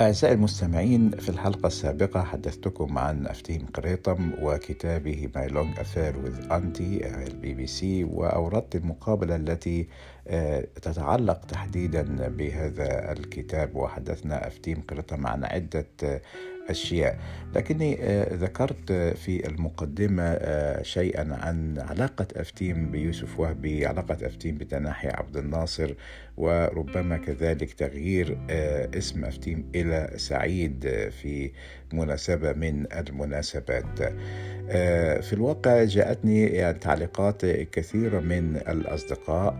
أعزائي المستمعين في الحلقة السابقة حدثتكم عن أفتيم قريطم وكتابه My Long Affair with Auntie البي بي سي وأوردت المقابلة التي تتعلق تحديدا بهذا الكتاب وحدثنا أفتيم قريطم عن عدة أشياء. لكني آه، ذكرت في المقدمة آه، شيئا عن علاقة أفتيم بيوسف وهبي علاقة أفتيم بتنحي عبد الناصر وربما كذلك تغيير آه، اسم أفتيم إلى سعيد في مناسبة من المناسبات. في الواقع جاءتني يعني تعليقات كثيرة من الأصدقاء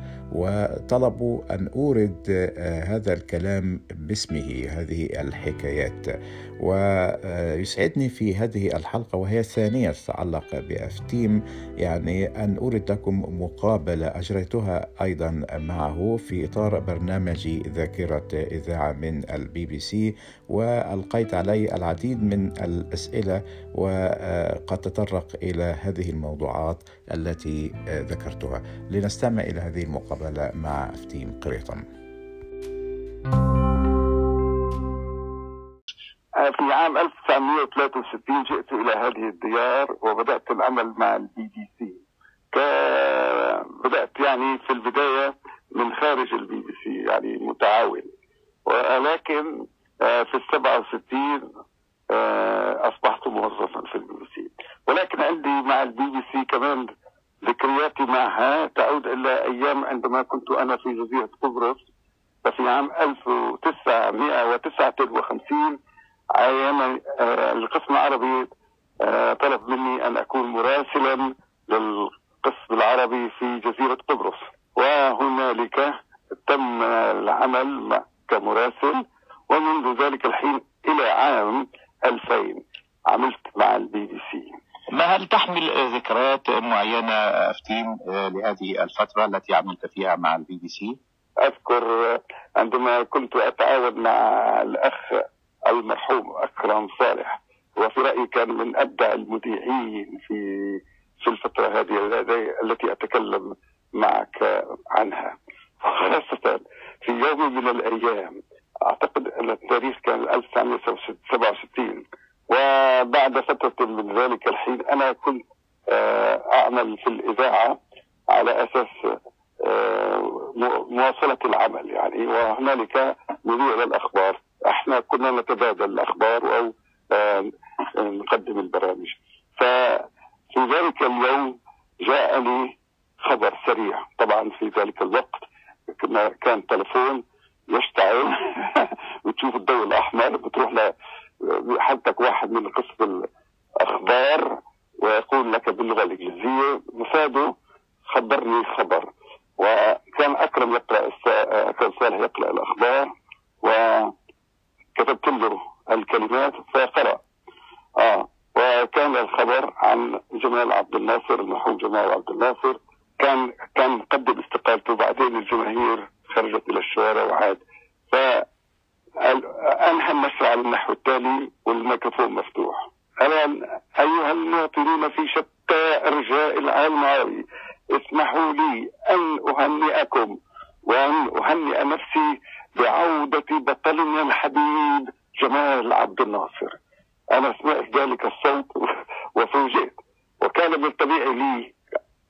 وطلبوا أن أورد هذا الكلام باسمه هذه الحكايات. ويسعدني في هذه الحلقة وهي الثانية تتعلق بأفتيم يعني أن أورد لكم مقابلة أجريتها أيضا معه في إطار برنامج ذاكرة إذاعة من البي بي سي. وألقيت عليه العديد من الأسئلة وقد تطرق إلى هذه الموضوعات التي ذكرتها. لنستمع إلى هذه المقابلة. مع أفتيم قريطم. في عام 1963 جئت إلى هذه الديار وبدأت العمل مع البي بي سي بدأت يعني في البداية من خارج البي بي سي يعني متعاون. ولكن آه، في السبعة وستين آه، أصبحت موظفا في البي بي سي ولكن عندي مع البي بي سي كمان ذكرياتي معها تعود إلى أيام عندما كنت أنا في جزيرة قبرص ففي عام 1959 أيام آه، القسم العربي آه، طلب مني أن أكون مراسلا للقسم العربي في جزيرة قبرص. وهنالك تم العمل كمراسل ومنذ ذلك الحين إلى عام 2000 عملت مع البي بي سي. ما هل تحمل ذكريات معينة أفتيم آه، لهذه الفترة التي عملت فيها مع البي بي سي؟ أذكر عندما كنت أتعاون مع الأخ المرحوم اكرم صالح وفي رأيي كان من أبدع المذيعين في في الفترة هذه التي أتكلم معك عنها خاصه في يوم من الأيام أعتقد أن التاريخ كان 1967 وبعد فترة من ذلك الحين أنا كنت آه، أعمل في الإذاعة على أساس آه، مواصلة العمل يعني. وهنالك مذيع للأخبار. إحنا كنا نتبادل الأخبار أو آه، نقدم البرامج. ففي ذلك اليوم جاءني خبر سريع. طبعا في ذلك الوقت كان تلفون حدك واحد من قسم الأخبار ويقول لك باللغة الإنجليزية مفاده خبرني خبر وكان أكرم يقرأ اكرم صالح يقرأ الأخبار و كتبت له الكلمات فقرأ. آه وكان الخبر عن جمال عبد الناصر المرحوم جمال عبد الناصر. كان كان قدم استقالته بعدين الجماهير خرجت إلى الشوارع وعاد. ف النشر على النحو التالي والميكروفون مفتوح. الآن أيها المواطنون في شتى ارجاء العالم العربي اسمحوا لي أن أهنئكم وأن أهنئ نفسي بعودة بطلنا الحبيب جمال عبد الناصر. أنا سمعت ذلك الصوت وفوجئت. وكان من الطبيعي لي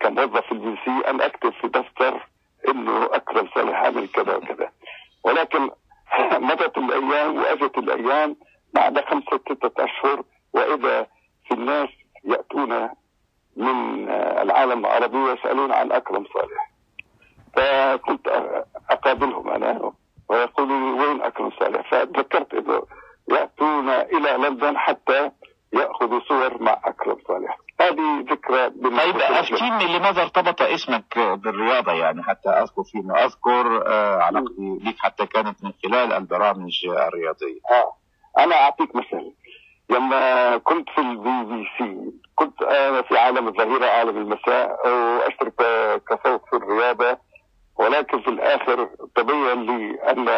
كموظف البي سي أن أكتب في دفتر إنه أكرم صالح عمل كذا وكذا. ولكن مضت الأيام وأجت الأيام بعد خمسة ستة أشهر وإذا في الناس يأتون من العالم العربي ويسألون عن أكرم صالح. فكنت أقابلهم أنا ويقولوا لي وين أكرم صالح؟ فتذكرت انه يأتون إلى لندن حتى يأخذوا صور مع اكرم طيب افتيني لماذا ارتبط اسمك بالرياضة يعني؟ حتى أذكر فيما أذكر آه علاقتي بك حتى كانت من خلال البرامج الرياضية. آه أنا أعطيك مثل لما كنت في البي بي سي كنت أنا في عالم الظهيرة عالم المساء وأشترك كصوت في الرياضة ولكن في الآخر تبين لي أن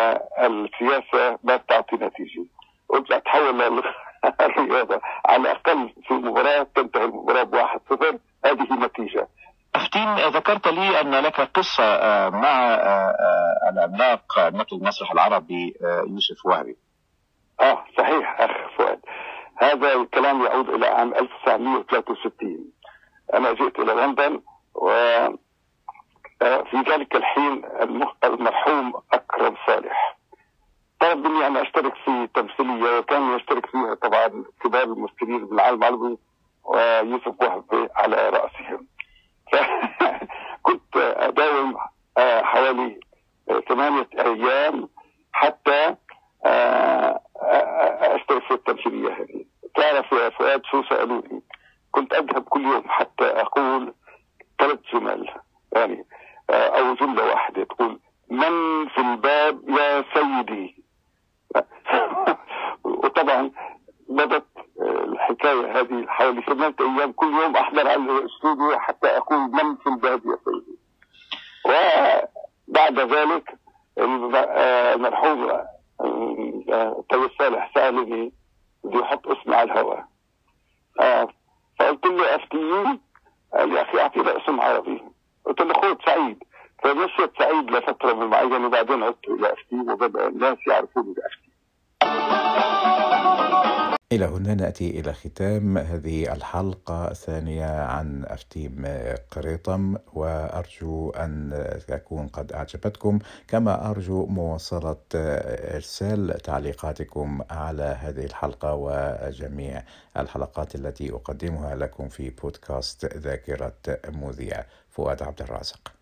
السياسة ما تعطي نتيجة. قلت أتحول للرياضه على الأقل في مباراة ذكرت لي أن لك قصة آه، مع آه، آه، العملاق نقل المسرح العربي يوسف وهبي. آه صحيح أخ فؤاد. هذا الكلام يعود إلى عام 1963 أنا جئت إلى لندن و آه، في ذلك الحين المرحوم أكرم صالح. طلب مني أن أشترك في تمثيلية وكان يشترك فيها طبعا كبار الممثلين بالعالم العربي ويوسف وهبي على راسهم كنت اداوم آه، حوالي ثمانيه أيام حتى آه، اشترك في التمثيليه هذه تعرف يا فؤاد شو سالوني كنت اذهب كل يوم حتى أقول ثلاث جمل يعني أو جملة واحدة تقول من في الباب يا سيدي؟ وطبعا بدت الحكاية هذه حوالي ثمانية أيام كل يوم أحضر على الاستوديو حتى أقول من في الباب يا سيدي؟ وبعد ذلك المرحوم طيب صالح سالني بده يحط اسمي على الهواء. له افتيه قال لي أخي اعطينا اسم عربي. قلت له خذ سعيد. فمشيت سعيد لفترة معينه وبعدين عدت إلى افتي وبدأ الناس يعرفوني بافتي إلى هنا نأتي إلى ختام هذه الحلقة الثانية عن أفتيم قريطم وأرجو أن تكون قد أعجبتكم. كما أرجو مواصلة إرسال تعليقاتكم على هذه الحلقة وجميع الحلقات التي أقدمها لكم في بودكاست ذاكرة مذيع. فؤاد عبد الرازق.